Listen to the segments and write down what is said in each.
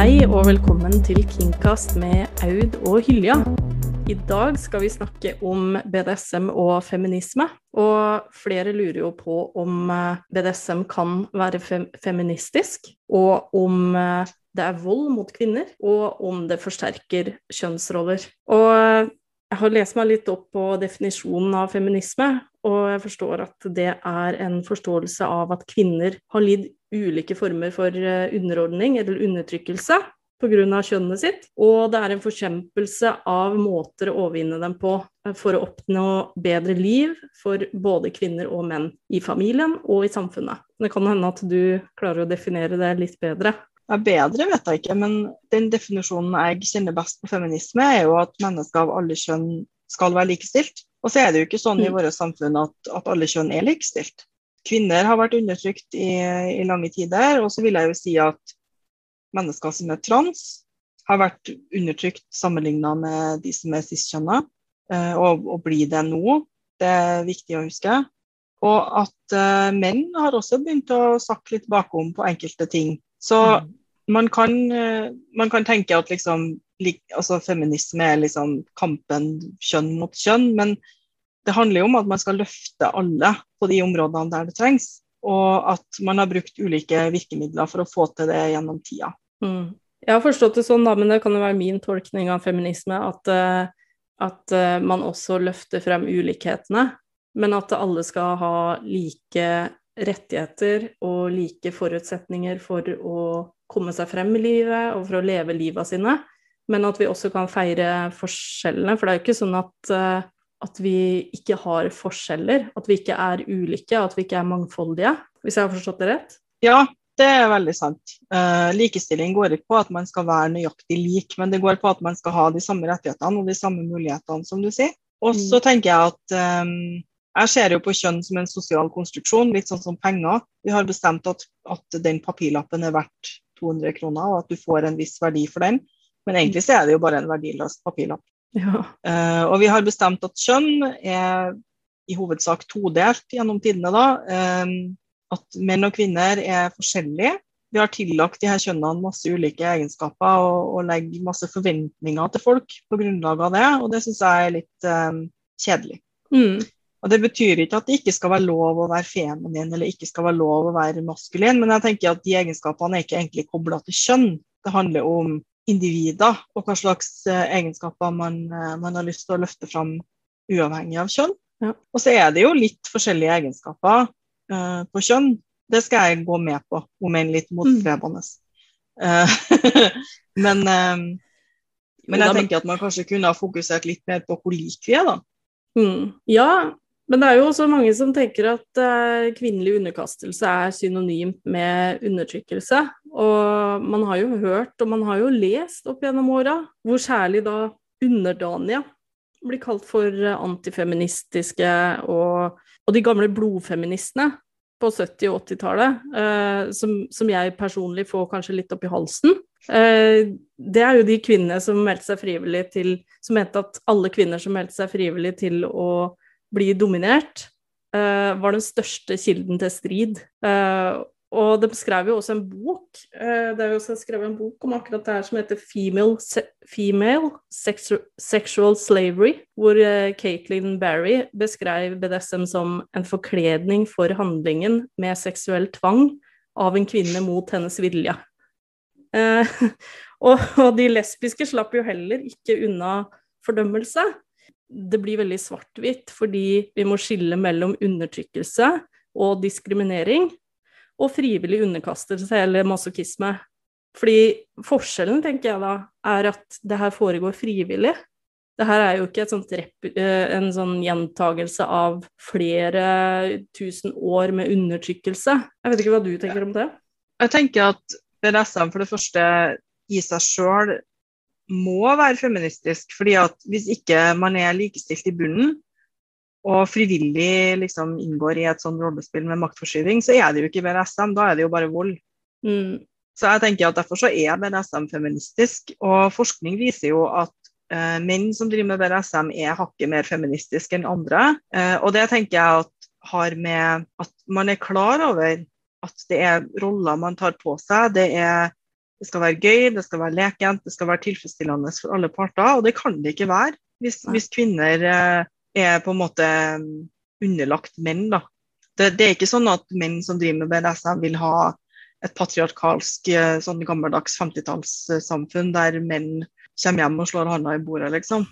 Hei og velkommen til Kingcast med Aud og Hylja. I dag skal vi snakke om BDSM og feminisme. Og flere lurer jo på om eh, BDSM kan være fem feministisk, og om eh, det er vold mot kvinner, og om det forsterker kjønnsroller. Og eh, jeg har lest meg litt opp på definisjonen av feminisme, og jeg forstår at det er en forståelse av at kvinner har lidd ulike former for underordning eller undertrykkelse pga. kjønnet sitt, og det er en forkjempelse av måter å overvinne dem på eh, for å oppnå bedre liv for både kvinner og menn i familien og i samfunnet. Det kan hende at du klarer å definere det litt bedre. Ja, bedre vet jeg ikke, men den definisjonen jeg kjenner best på feminisme, er jo at mennesker av alle kjønn skal være likestilt. Og så er det jo ikke sånn i vårt våre samfunn at, at alle kjønn er likestilt. Kvinner har vært undertrykt i, i lange tider, og så vil jeg jo si at mennesker som er trans, har vært undertrykt sammenligna med de som er cis-kjønna, eh, og, og blir det nå. Det er viktig å huske. Og at uh, menn har også begynt å sakke litt bakom på enkelte ting. Så mm. man, kan, uh, man, kan, tenke at liksom, lik, altså, feminisme er liksom kampen kjønn mot kjønn, men det handler jo om at man skal løfte alle på de områdene der det trengs og at man har brukt ulike virkemidler for å få til det gjennom tida. Mm. Jeg har forstått det sånn, da, men det kan jo være min tolkning av feminisme, at, uh, at uh, man også løfter frem ulikhetene, men at alle skal ha like rettigheter og like forutsetninger for å komme seg frem i livet og for å leve livet sine, men at vi også kan feire forskjellene. For det er jo ikke sånn at uh, at vi ikke har forskjeller, at vi ikke er ulike, at vi ikke er mangfoldige, hvis jeg har forstått det rett? Ja, det er veldig sant. Uh, likestilling går ikke på at man skal være nøyaktig lik, men det går på at man skal ha de samme rettighetene og de samme mulighetene, som du sier. Og så mm. tenker jeg at um, jeg ser jo på kjønn som en sosial konstruksjon, litt sånn som penger. Vi har bestemt at, at den papirlappen er verdt 200 kroner, og at du får en viss verdi for den. Men egentlig så er det jo bare en verdiløs papirlapp. Ja. Uh, og vi har bestemt at kjønn er i hovedsak todelt gjennom tidene. da, um, At menn og kvinner er forskjellige. Vi har tillagt de her kjønnene masse ulike egenskaper og, og legger masse forventninger til folk på grunnlag av det, og det syns jeg er litt um, kjedelig. Mm. Og Det betyr ikke at det ikke skal være lov å være feminin eller ikke skal være lov å være maskulin, men jeg tenker at de egenskapene er ikke egentlig kobla til kjønn. Det handler om individer, og hva slags eh, egenskaper man, eh, man, har lyst til å løfte fram uavhengig av kjønn. Ja. Og så er det jo litt forskjellige egenskaper uh, på kjønn. Det skal jeg gå med på, om enn litt motstrebende. Mm. Uh, men, um, men jeg tenker at man kanskje kunne ha fokusert litt mer på hvor like vi er, da. Mm. Ja, men det er jo også mange som tenker at uh, kvinnelig underkastelse er synonymt med undertrykkelse. Og man har jo hørt, og man har jo lest opp gjennom åra, hvor særlig da underdanige blir kalt for antifeministiske, og, og de gamle blodfeministene på 70- og 80-tallet, uh, som, som, jeg personlig får kanskje litt opp i halsen. Uh, det er jo de kvinnene som meldte seg frivillig til Som mente at alle kvinner som meldte seg frivillig til å bli dominert, uh, var den største kilden til strid. Uh, og de skrev jo også en bok uh, det er jo skrevet en bok om akkurat det her som heter Female, se Female Sexu Sexual Slavery, hvor Caitlin Barry beskrev BDSM som en forkledning for handlingen med seksuell tvang av en kvinne mot hennes vilje. og, og de lesbiske slapp jo heller ikke unna fordømmelse det blir veldig svart-hvitt, fordi vi må skille mellom undertrykkelse og diskriminering og frivillig underkastelse eller masochisme. Fordi forskjellen, tenker jeg da, er at det her foregår frivillig. Det her er jo ikke sånt eh, en sånn gjentagelse av flere tusen år med undertrykkelse. Jeg vet ikke hva du tenker om det? Jeg tenker at BDSM for det første i seg sjøl må være feministisk. fordi at hvis ikke man er likestilt i bunnen, og frivillig liksom inngår i et sånn rollespill med maktforskyving, så er det jo ikke BDSM, da er det jo bare vold. Mm. Så jeg tenker at Derfor så er BDSM feministisk. Og forskning viser jo at eh, menn som driver med BDSM, er hakket mer feministisk enn andre. Eh, og det tenker jeg at har med at man er klar over at det er roller man tar på seg. Det er Det skal være gøy, det skal være lekent, det skal være tilfredsstillende for alle parter. Og det kan det ikke være hvis, hvis kvinner eh, er på en måte mm, underlagt menn. da. Det, det, er ikke sånn at menn som driver med BDSM vil ha et patriarkalsk eh, sånn gammeldags 50-tallssamfunn der menn kommer hjem og slår hånda i bordet, liksom.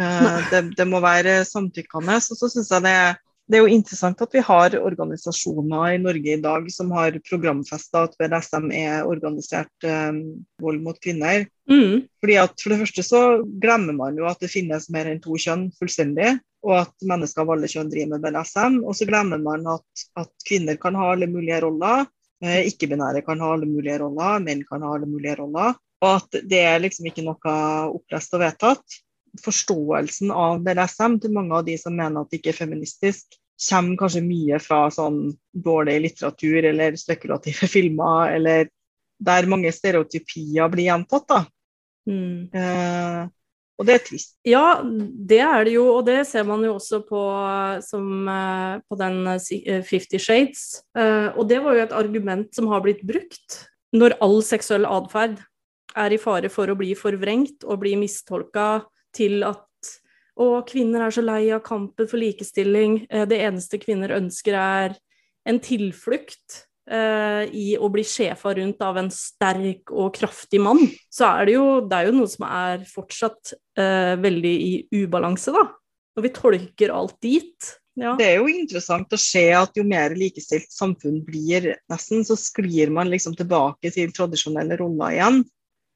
Uh, det, det, må være samtykkende. Og så syns jeg det er det er jo interessant at vi har organisasjoner i Norge i dag som har programfesta at BDSM er organisert eh, vold mot kvinner. Mm. Fordi at For det første så glemmer man jo at det finnes mer enn to kjønn fullstendig, og at mennesker av alle kjønn driver med BDSM. Og så glemmer man at, at kvinner kan ha alle mulige roller, eh, ikke-binære kan ha alle mulige roller, menn kan ha alle mulige roller. Og at det er liksom ikke noe opplest og vedtatt forståelsen av BDSM til mange av de som mener at det ikke er feministisk, kommer kanskje mye fra sånn dårlig litteratur eller spekulative filmer, eller der mange stereotypier blir gjentatt. da. Mm. Eh, og det er trist. Ja, det er det jo, og det ser man jo også på, som, eh, på den eh, Fifty Shades. Eh, og det var jo et argument som har blitt brukt når all seksuell atferd er i fare for å bli forvrengt og bli mistolka til at og kvinner er så lei av kampen for likestilling. Eh, det eneste kvinner ønsker, er en tilflukt eh, i å bli sjefa rundt av en sterk og kraftig mann. Så er det jo, det er jo noe som er fortsatt eh, veldig i ubalanse, da. Når vi tolker alt dit. Ja. Det er jo interessant å se at jo mer likestilt samfunn blir, nesten, så sklir man liksom tilbake til tradisjonelle roller igjen.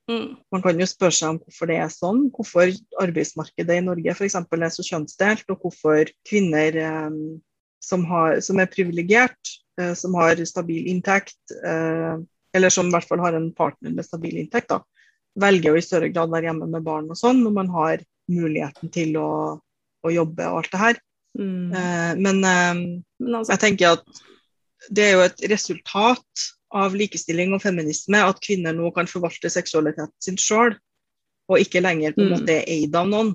Mm. Man kan jo spørre seg om hvorfor det er sånn, hvorfor arbeidsmarkedet i Norge f.eks. er så kjønnsdelt, og hvorfor kvinner eh, som, har, som, er privilegert, eh, som har stabil inntekt, eh, eller som i hvert fall har en partner med stabil inntekt, da, velger å i større grad være hjemme med barn og sånn, når man har muligheten til å, å jobbe og alt det her. Mm. Eh, men, eh, men altså, jeg tenker at det er jo et resultat av likestilling og feminisme at kvinner nå kan forvalte seksualiteten sin sjøl, og ikke lenger på en måte er eid av noen.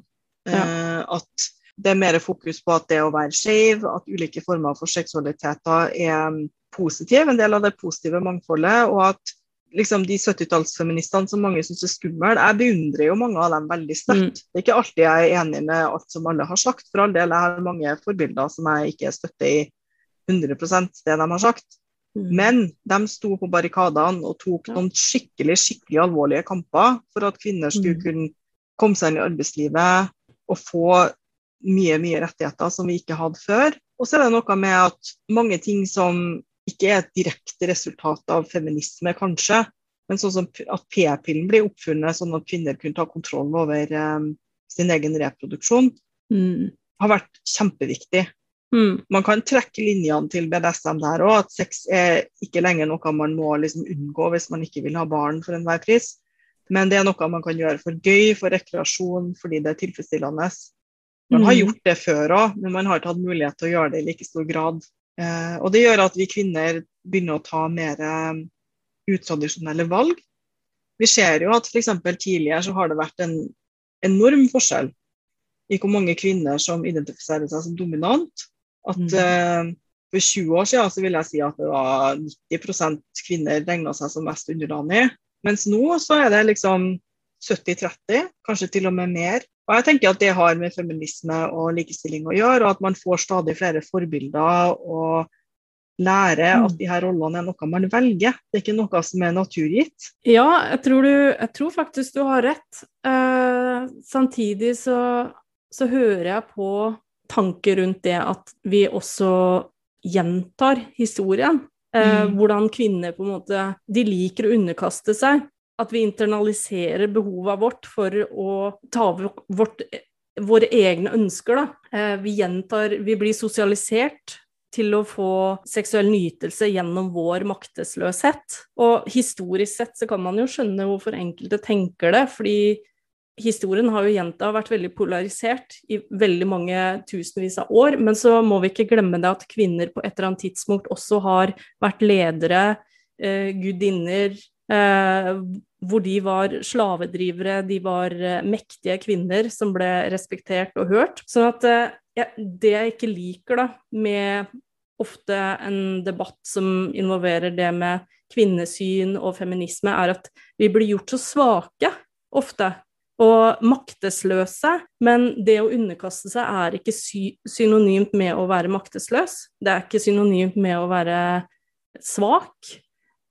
Ja. Uh, at det er mer fokus på at det å være skeiv, at ulike former for seksualiteter er positive, en del av det positive mangfoldet, og at liksom de 70-tallsfeministene som mange syns er skumle, jeg beundrer jo mange av dem veldig sterkt. Mm. Det er ikke alltid jeg er enig med alt som alle har sagt, for all del. Jeg har mange forbilder som jeg ikke støtter i 100% det de har sagt. Mm. Men de sto på barrikadene og tok noen skikkelig skikkelig alvorlige kamper for at kvinner skulle mm. kunne komme seg inn i arbeidslivet og få mye mye rettigheter som vi ikke hadde før. Og så er det noe med at mange ting som ikke er et direkte resultat av feminisme, kanskje, men sånn som at p-pillen blir oppfunnet sånn at kvinner kunne ta kontroll over um, sin egen reproduksjon, mm. har vært kjempeviktig. Mm. Man kan trekke linjene til BDSM der òg, at sex er ikke lenger noe man må liksom unngå hvis man ikke vil ha barn for enhver pris. Men det er noe man kan gjøre for gøy, for rekreasjon, fordi det er tilfredsstillende. Man har mm. gjort det før òg, men man har ikke hatt mulighet til å gjøre det i like stor grad. Eh, og det gjør at vi kvinner begynner å ta mer eh, utradisjonelle valg. Vi ser jo at f.eks. tidligere så har det vært en enorm forskjell i hvor mange kvinner som identifiserer seg som dominant, at mm. uh, For 20 år siden så vil jeg si at det var 90% kvinner regna seg som mest underdanig. Mens nå så er det liksom 70-30, kanskje til og med mer. Og jeg tenker at det har med feminisme og likestilling å gjøre, og at man får stadig flere forbilder og lærer mm. at de her rollene er noe man velger. Det er ikke noe som er naturgitt. Ja, jeg tror, du, jeg tror faktisk du har rett. Eh, samtidig så, så hører jeg på tanker rundt det at vi også gjentar historien. Eh, mm. hvordan kvinner på en måte De liker å underkaste seg. At vi internaliserer behovet vårt for å ta vårt, våre egne ønsker. Eh, vi gjentar Vi blir sosialisert til å få seksuell nytelse gjennom vår maktesløshet. Og historisk sett så kan man jo skjønne hvorfor enkelte tenker det, fordi historien har jo jenta vært veldig polarisert i veldig mange tusenvis av år, men så må vi ikke glemme det at kvinner på et eller annet tidspunkt også har vært ledere, eh, gudinner, eh, hvor de var slavedrivere, de var eh, mektige kvinner som ble respektert og hørt. Så at, eh, ja, det jeg ikke liker da, med ofte en debatt som involverer det med kvinnesyn og feminisme, er at vi blir gjort så svake ofte. Og maktesløse. Men det å underkaste seg er ikke sy synonymt med å være maktesløs. Det er ikke synonymt med å være svak.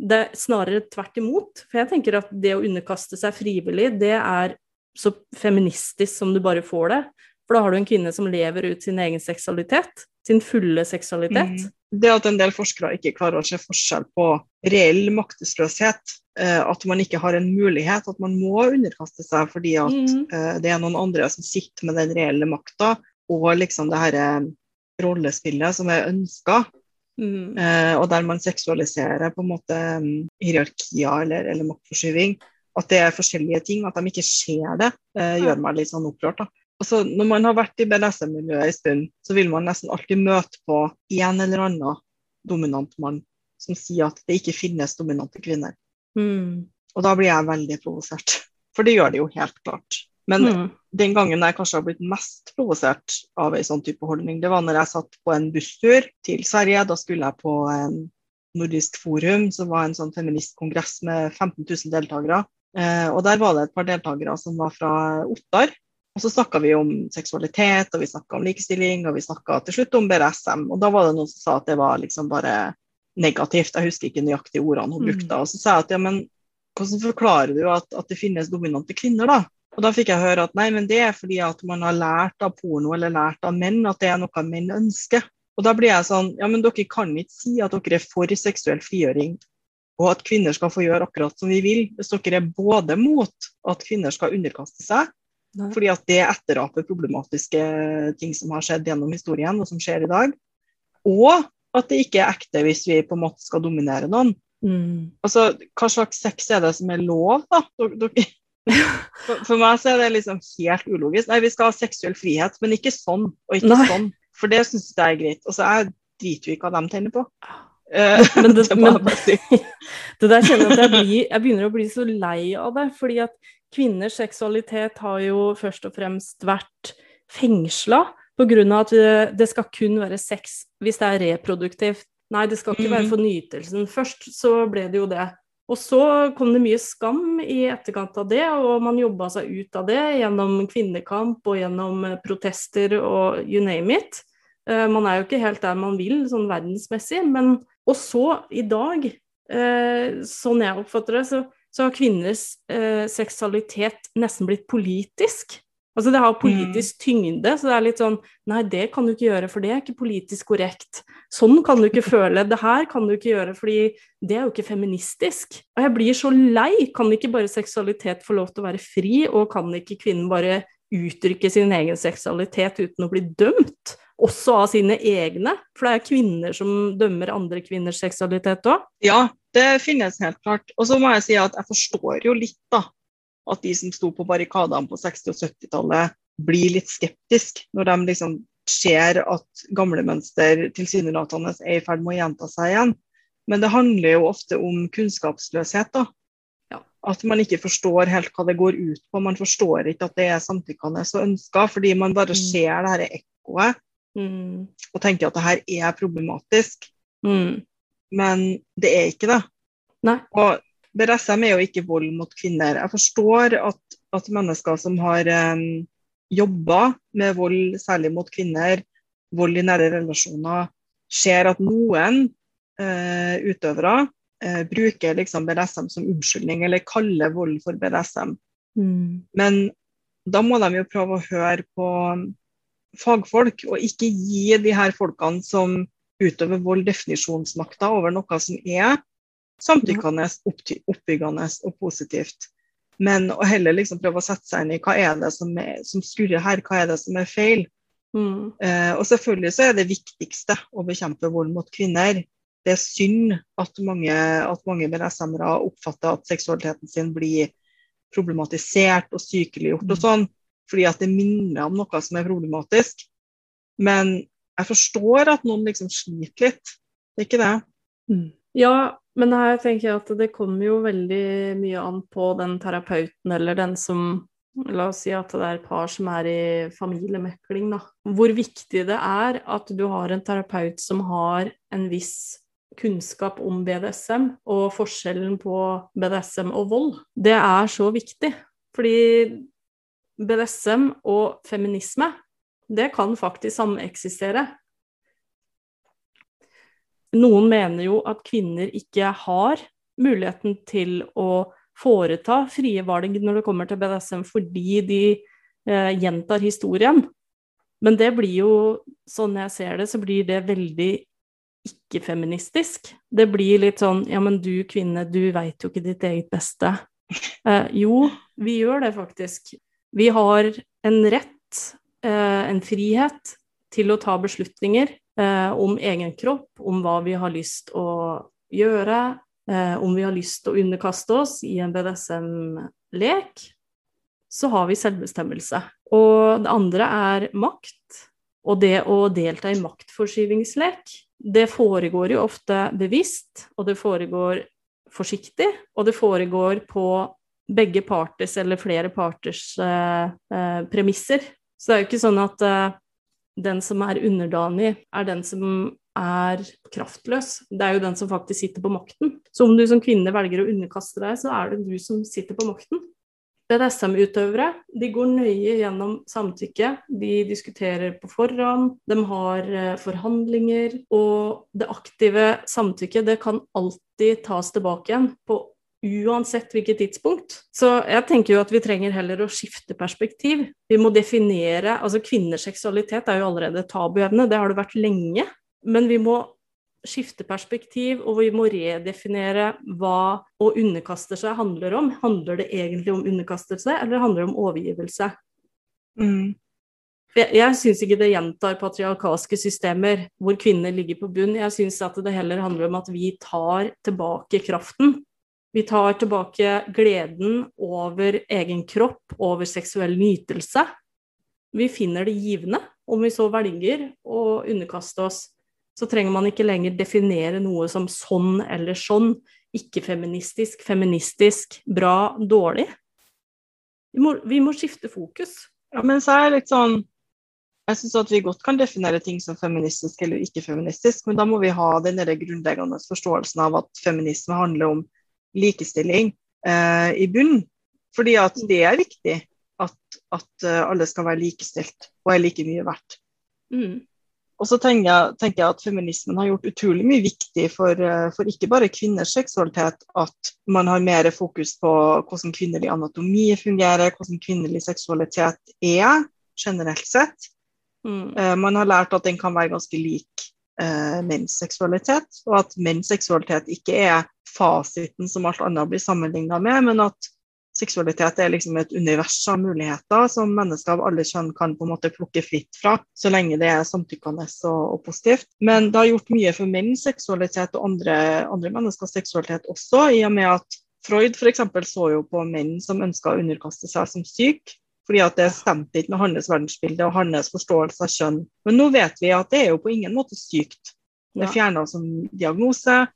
Det er snarere tvert imot. For jeg tenker at det å underkaste seg frivillig, det er så feministisk som du bare får det. For da har du en kvinne som lever ut sin egen seksualitet sin fulle seksualitet. Mm. Det at en del forskere ikke klarer å se forskjell på reell maktesløshet, eh, at man ikke har en mulighet, at man må underkaste seg fordi at mm. eh, det er noen andre som sitter med den reelle makta, og liksom det her rollespillet som er ønska. Mm. Eh, og der man seksualiserer på en måte um, hierarkier eller, eller maktforskyving. At det er forskjellige ting, at de ikke ser det, gjør meg litt sånn opprørt. da altså, Når man har vært i BDSM-miljøet en stund, så vil man nesten alltid møte på en eller annen dominant mann som sier at det ikke finnes dominante kvinner. Mm. Og da blir jeg veldig provosert. For det gjør det jo helt klart. Men mm. den gangen jeg kanskje har blitt mest provosert av en sånn type holdning, det var når jeg satt på en busstur til Sverige. Da skulle jeg på en Nordisk forum, som var en sånn feministkongress med 15 000 deltakere. Eh, og der var det et par deltakere som var fra Ottar, og så snakka vi om seksualitet, og vi snakka om likestilling, og vi snakka til slutt om BRSM. Og da var det noen som sa at det var liksom bare negativt. Jeg husker ikke nøyaktig ordene hun brukte. Mm. Og så sa jeg at ja, men hvordan forklarer du at, at det finnes dominante kvinner, da? Og da fikk jeg høre at nei, men det er fordi at man har lært av porno eller lært av menn at det er noe menn ønsker. Og da blir jeg sånn, ja, men dere kan ikke si at dere er for seksuell frigjøring og at kvinner skal få gjøre akkurat som vi vil, hvis dere er både mot at kvinner skal underkaste seg, Nei. Fordi at det etteraper problematiske ting som har skjedd gjennom historien, og som skjer i dag. Og at det ikke er ekte hvis vi på en måte skal dominere noen. Mm. Altså, Hva slags sex er det som er lov, da? For, meg så er det liksom helt ulogisk. Nei, vi skal ha seksuell frihet, men ikke sånn og ikke Nei. sånn. For det syns jeg er greit. Og så er driter vi ikke hva de tenner på. Uh, men det, det, men, det der kjenner jeg at jeg, blir, jeg begynner å bli så lei av det. fordi at kvinners seksualitet har jo først og fremst vært fengsla pga. at det skal kun være sex hvis det er reproduktivt. Nei, det skal ikke være mm. for nytelsen. Først så ble det jo det. Og så kom det mye skam i etterkant av det, og man jobba seg ut av det gjennom kvinnekamp og gjennom protester og you name it. Eh, man er jo ikke helt der man vil sånn verdensmessig, men Og så, i dag, eh, sånn jeg oppfatter det, så så har kvinners eh, seksualitet nesten blitt politisk. Altså det har politisk mm. tyngde, så det er litt sånn Nei, det kan du ikke gjøre, for det er ikke politisk korrekt. Sånn kan du ikke føle. Det her kan du ikke gjøre, fordi det er jo ikke feministisk. Og jeg blir så lei. Kan ikke bare seksualitet få lov til å være fri, og kan ikke kvinnen bare uttrykke sin egen seksualitet uten å bli dømt? Også av sine egne, for det er kvinner som dømmer andre kvinners seksualitet òg. Ja, det finnes helt klart. Og så må jeg si at jeg forstår jo litt da, at de som sto på barrikadene på 60- og 70-tallet, blir litt skeptisk når de liksom ser at gamle mønster tilsynelatende er i ferd med å gjenta seg igjen. Men det handler jo ofte om kunnskapsløshet. da. Ja. At man ikke forstår helt hva det går ut på. Man forstår ikke at det er samtykkende og ønska, fordi man bare mm. ser det dette ekkoet mm. og tenker at det her er problematisk. Mm men det er ikke det. Nei. Og BDSM er jo ikke vold mot kvinner. Jeg forstår at, at mennesker som har um, jobba med vold, særlig mot kvinner, vold i nære relasjoner, ser at noen uh, utøvere uh, bruker liksom BDSM som unnskyldning, eller kaller vold for BDSM. Mm. Men da må de jo prøve å høre på fagfolk, og ikke gi de her folkene som utøver vold definisjonsmakta over noe som er samtykkende, oppbyggende og positivt. Men å heller liksom prøve å sette seg inn i hva er det som, er, som skurrer her, hva er det som er feil. Mm. Eh, og selvfølgelig så er det viktigste å bekjempe vold mot kvinner. Det er synd at mange, at mange BDSM-ere oppfatter at seksualiteten sin blir problematisert og sykeliggjort og mm. sånn, fordi at det minner om noe som er problematisk. Men jeg forstår at noen liksom sliter litt. Det er ikke det. Mm. Ja, men her tenker jeg at det kommer jo veldig mye an på den terapeuten eller den som La oss si at det er et par som er i familiemekling, da. Hvor viktig det er at du har en terapeut som har en viss kunnskap om BDSM og forskjellen på BDSM og vold. Det er så viktig, fordi BDSM og feminisme, det kan faktisk sameksistere. Noen mener jo at kvinner ikke har muligheten til å foreta frie valg når det kommer til BDSM, fordi de eh, gjentar historien. Men det blir jo, sånn jeg ser det, så blir det veldig ikke-feministisk. Det blir litt sånn ja, men du kvinne, du veit jo ikke ditt eget beste. Eh, jo, vi gjør det faktisk. Vi har en rett, en frihet, til å ta beslutninger eh, om egen kropp, om hva vi har lyst å gjøre, eh, om vi har lyst å underkaste oss i en BDSM-lek, så har vi selvbestemmelse. Og det andre er makt, og det å delta i maktforskyvingslek. Det foregår jo ofte bevisst, og det foregår forsiktig, og det foregår på begge parters eller flere parters eh, eh, premisser. Så det er jo ikke sånn at uh, den som er underdanig, er den som er kraftløs. Det er jo den som faktisk sitter på makten. Så om du som kvinne velger å underkaste deg, så er det du som sitter på makten. BDSM-utøvere de går nøye gjennom samtykke. De diskuterer på forhånd, de har eh, forhandlinger. Og det aktive samtykket det kan alltid tas tilbake igjen på uansett hvilket tidspunkt. Så jeg tenker jo at vi trenger heller å skifte perspektiv. Vi må definere Altså kvinners seksualitet er jo allerede tabuevne, det har det vært lenge. Men vi må skifte perspektiv, og vi må redefinere hva å underkaste seg handler om. Handler det egentlig om underkastelse, eller handler det om overgivelse? Mm. Jeg, jeg syns ikke det gjentar patriarkalske systemer hvor kvinner ligger på bunn. Jeg syns at det heller handler om at vi tar tilbake kraften vi tar tilbake gleden over egen kropp, over seksuell nytelse. Vi finner det givende. Om vi så velger å underkaste oss, så trenger man ikke lenger definere noe som sånn eller sånn. Ikke-feministisk, feministisk, bra, dårlig. Vi må, vi må skifte fokus. Ja, men så er jeg litt sånn jeg syns at vi godt kan definere ting som feministisk eller ikke-feministisk, men da må vi ha den grunnleggende forståelsen av at feminisme handler om likestilling eh, i bunnen. Fordi at det er viktig at, at uh, alle skal være likestilt og er like mye verdt. Mm. Og så tenker jeg, tenker jeg, at feminismen har gjort utrolig mye viktig for, uh, for, ikke bare kvinners seksualitet, at man har mer fokus på hvordan kvinnelig anatomi fungerer, hvordan kvinnelig seksualitet er generelt sett. Mm. Uh, man har lært at den kan være ganske lik menns seksualitet, og at menns seksualitet ikke er fasiten som alt annet blir sammenligna med, men at seksualitet er liksom et univers av muligheter som mennesker av alle kjønn kan på en måte plukke fritt fra, så lenge det er samtykkende og, og positivt. Men det har gjort mye for menns seksualitet og andre, andre menneskers seksualitet også, i og med at Freud f.eks. så jo på menn som ønska å underkaste seg som syk, fordi at det stemte ikke med hans verdensbilde og hans forståelse av kjønn. Men nå vet vi at det er jo på ingen måte sykt. Det er fjerna som diagnose.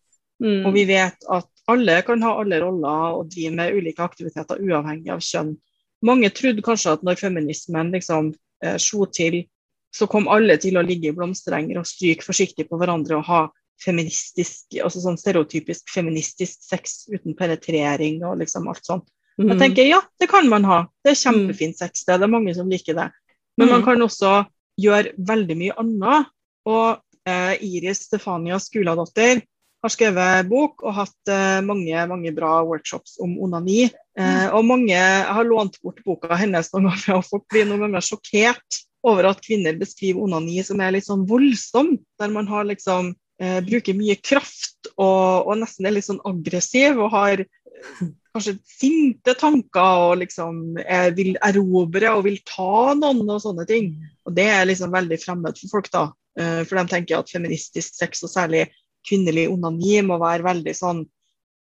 Mm. Og vi vet at alle kan ha alle roller og drive med ulike aktiviteter uavhengig av kjønn. Mange trodde kanskje at når feminismen liksom eh, slo til, så kom alle til å ligge i blomsterenger og stryke forsiktig på hverandre og ha feministisk, altså sånn stereotypisk feministisk sex uten penetrering og liksom alt sånt. Mm. Jeg tenker ja, det kan man ha. Det er kjempefint sexsted, det. Er mange som liker det. Men mm. man kan også gjøre veldig mye annet. Og eh, Iris Stefania Skuladotter har skrevet bok og hatt eh, mange, mange bra workshops om onani. Uh, og mange har lånt bort boka hennes noen ganger, og folk blir noen ganger sjokkert over at kvinner beskriver onani som er litt sånn voldsom, der man har liksom uh, bruker mye kraft og, og, nesten er litt sånn aggressiv og har kanskje sinte tanker og liksom vil erobre og vil ta noen og sånne ting. Og det er liksom veldig fremmed for folk, da. For de tenker at feministisk sex, og særlig kvinnelig onani må være veldig sånn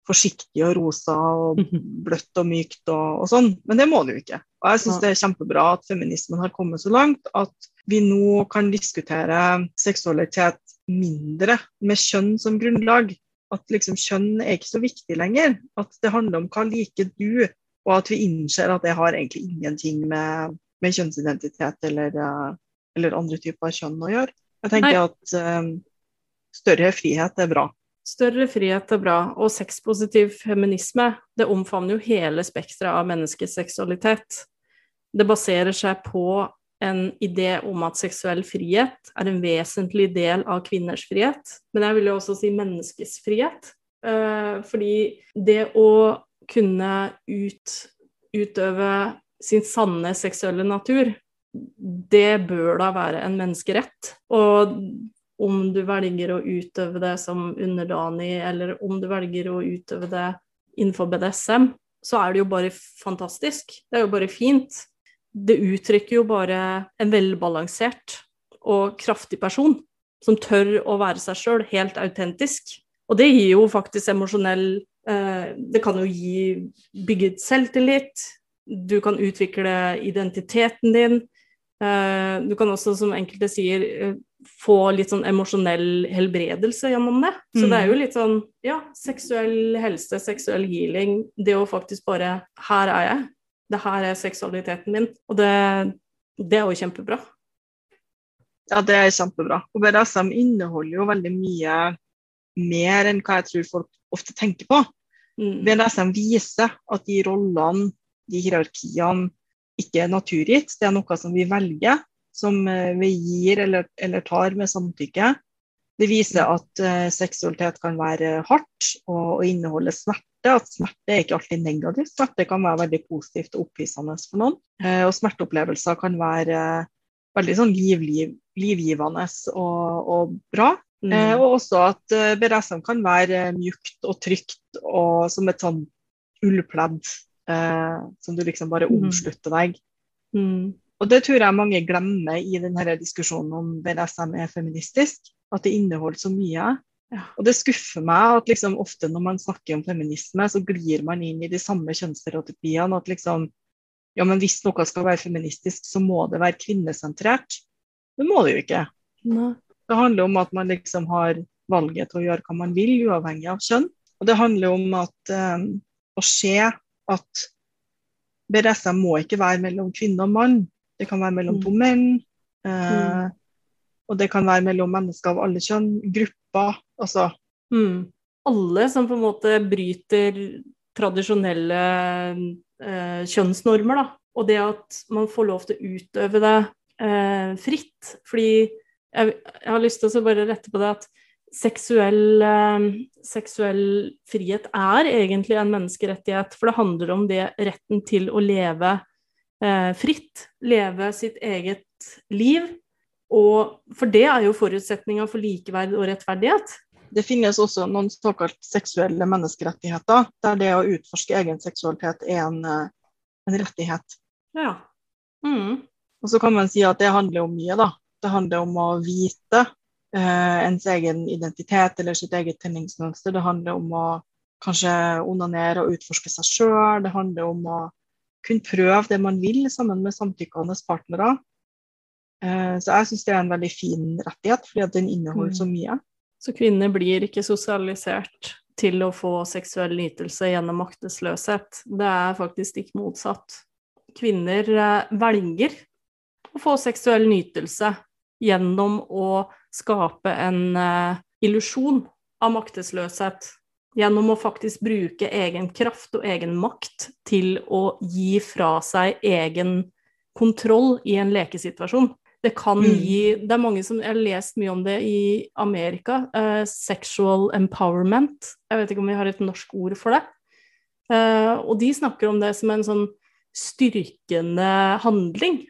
forsiktig og rosa og bløtt og mykt og, og sånn, men det må det jo ikke. Og jeg syns det er kjempebra at feminismen har kommet så langt at vi nå kan diskutere seksualitet mindre med kjønn som grunnlag. At liksom kjønn er ikke så viktig lenger. At det handler om hva liker du, og at vi innser at det har egentlig ingenting med, med kjønnsidentitet eller, eh, eller, andre typer kjønn å gjøre. Jeg tenker Nei. at um, større frihet er bra. Større frihet er bra. Og sexpositiv feminisme, det omfavner jo hele spekteret av menneskets seksualitet. Det baserer seg på en idé om at seksuell frihet er en vesentlig del av kvinners frihet, men jeg vil jo også si menneskes frihet. Uh, fordi det å kunne ut, utøve sin sanne seksuelle natur, det bør da være en menneskerett. Og om du velger å utøve det som underdanig, eller om du velger å utøve det innenfor BDSM, så er det jo bare fantastisk. Det er jo bare fint. Det uttrykker jo bare en velbalansert og kraftig person som tør å være seg sjøl, helt autentisk. Og det gir jo faktisk emosjonell eh, Det kan jo gi bygget selvtillit. Du kan utvikle identiteten din. Eh, du kan også, som enkelte sier, eh, få litt sånn emosjonell helbredelse gjennom det. Så det er jo mm. litt sånn, ja, seksuell helse, seksuell healing. Det å faktisk bare Her er jeg. Det her er seksualiteten min. Og det, det er jo kjempebra. Ja, det er kjempebra. Og BDSM inneholder jo veldig mye mer enn hva jeg tror folk ofte tenker på. Mm. BDSM viser at de rollene, de hierarkiene, ikke er naturgitt. Det er noe som vi velger, som eh, vi gir eller, eller tar med samtykke. Det viser at uh, seksualitet kan være hardt og, og inneholde smerte. At smerte er ikke alltid negativt. Smerte kan være veldig positivt og opphissende for noen. Uh, og smerteopplevelser kan være uh, veldig sånn livliv, livgivende og, og bra. Mm. og også at BDSM kan være mjukt og trygt og som et sånn ullpledd eh, som du liksom bare mm. omslutter deg. Mm. Og det tror jeg mange glemmer i denne diskusjonen om BDSM er feministisk. At det inneholder så mye. Ja. Og det skuffer meg at liksom ofte når man snakker om feminisme, så glir man inn i de samme kjønnsstereotypiene. At liksom ja, men hvis noe skal være feministisk, så må det være kvinnesentrert. Det må det jo ikke. Ne. Det handler om at man liksom har valget til å gjøre hva man vil, uavhengig av kjønn. Og det handler om at um, å se at BDSM må ikke være mellom kvinne og mann. Det kan være mellom to mm. menn. Uh, mm. Og det kan være mellom mennesker av alle kjønn, grupper. Altså mm. Alle som på en måte bryter tradisjonelle eh, kjønnsnormer, da. Og det at man får lov til å utøve det eh, fritt. Fordi jeg, jeg, har lyst til å bare rette på det at seksuell, eh, seksuell, frihet er egentlig en menneskerettighet, for det handler om det retten til å leve eh, fritt, leve sitt eget liv. Og for det er jo forutsetninga for likeverd og rettferdighet. Det finnes også noen såkalt seksuelle menneskerettigheter, der det å utforske egen seksualitet er en, eh, en rettighet. Ja. Mm. Og så kan man si at det handler om mye, da. Det handler om å vite eh, ens egen identitet eller sitt eget tenningsmønster. Det handler om å kanskje onanere og utforske seg sjøl. Det handler om å kunne prøve det man vil sammen med samtykkende partnere. Eh, så jeg syns det er en veldig fin rettighet, fordi at den inneholder så mm. mye. Så kvinner blir ikke sosialisert til å få seksuell nytelse gjennom maktesløshet. Det er faktisk stikk motsatt. Kvinner eh, velger å få seksuell nytelse gjennom å skape en uh, illusjon av maktesløshet. Gjennom å faktisk bruke egen kraft og egen makt til å gi fra seg egen kontroll i en lekesituasjon. Det kan mm. gi Det er mange som Jeg har lest mye om det i Amerika. Uh, sexual empowerment. Jeg vet ikke om vi har et norsk ord for det. Uh, og de snakker om det som en sånn styrkende handling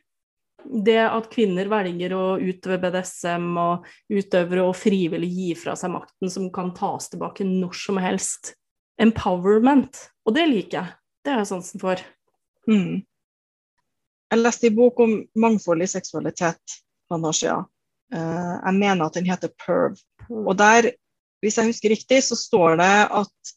det at kvinner velger å utøve BDSM og utøvere og frivillig gi fra seg makten som kan tas tilbake når som helst. Empowerment. Og det liker jeg. Det har jeg sansen for. Mm. Jeg leste en bok om mangfold i seksualitet for noen år siden. Uh, jeg mener at den heter Perv. Og der, hvis jeg husker riktig, så står det at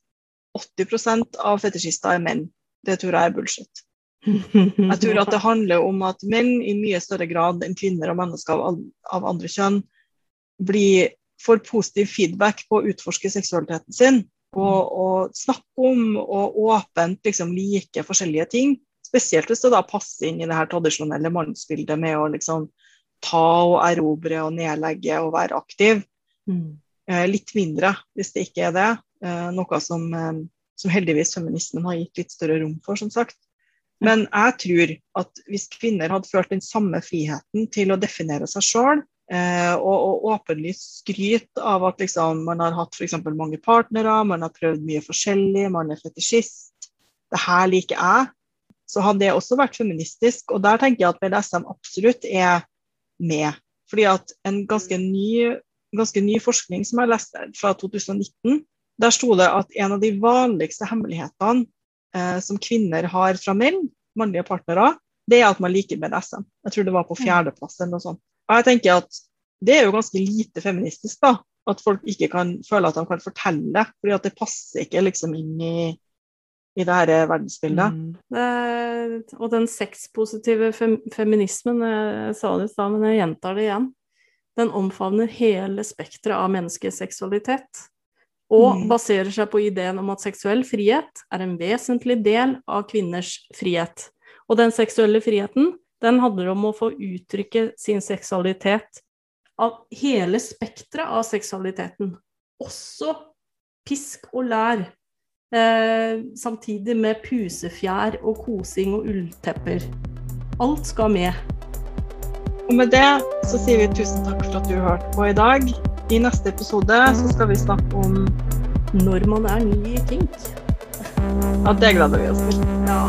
80% av fetisjister er menn. Det tror jeg er bullshit. Jeg tror at det handler om at menn i mye større grad enn kvinner og mennesker av, av andre kjønn blir, får positiv feedback på å utforske seksualiteten sin. Og, og snakke om og åpent liksom, like forskjellige ting. Spesielt hvis det da passer inn i det her tradisjonelle mannsbildet med å liksom ta og erobre og nedlegge og være aktiv. Mm. Eh, litt mindre, hvis det ikke er det. Eh, noe som, eh, som, heldigvis feminismen har gitt litt større rom for, som sagt. Men jeg tror at hvis kvinner hadde følt den samme friheten til å definere seg sjøl, og, og åpenlyst skryt av at liksom, man har hatt f.eks. mange partnere, man har prøvd mye forskjellig, man er fetisjist, det her liker jeg, så hadde det også vært feministisk. Og der tenker jeg at BDSM absolutt er med. Fordi at en ganske ny ganske ny forskning som jeg leste fra 2019. Der sto det at en av de vanligste hemmelighetene eh, som kvinner har fra menn, mannlige partnere, det er at man liker BDSM. Jeg tror det var på fjerdeplass eller noe sånt. Og jeg tenker at det er jo ganske lite feministisk, da. At folk ikke kan føle at de kan fortelle, fordi at det passer ikke liksom inn i, i det her verdensbildet. Mm. Det, og den sexpositive fem, feminismen, jeg sa det i stad, men jeg gjentar det igjen. Den omfavner hele spekteret av menneskets seksualitet. Og mm. baserer seg på ideen om at seksuell frihet er en vesentlig del av kvinners frihet. Og den seksuelle friheten, den handler om å få uttrykke sin seksualitet av hele spekteret av seksualiteten. Også pisk og lær. Eh, samtidig med pusefjær og kosing og ulltepper. Alt skal med. Og med det så sier vi tusen takk for at du hørte på i dag. I neste episode så skal vi snakke om når man er ny i kink. Ja, det gleder vi oss til. Ja.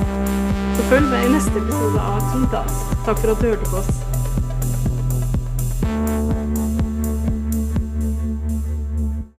Så følg med i neste episode av Kinkas. Takk for at du hørte på oss.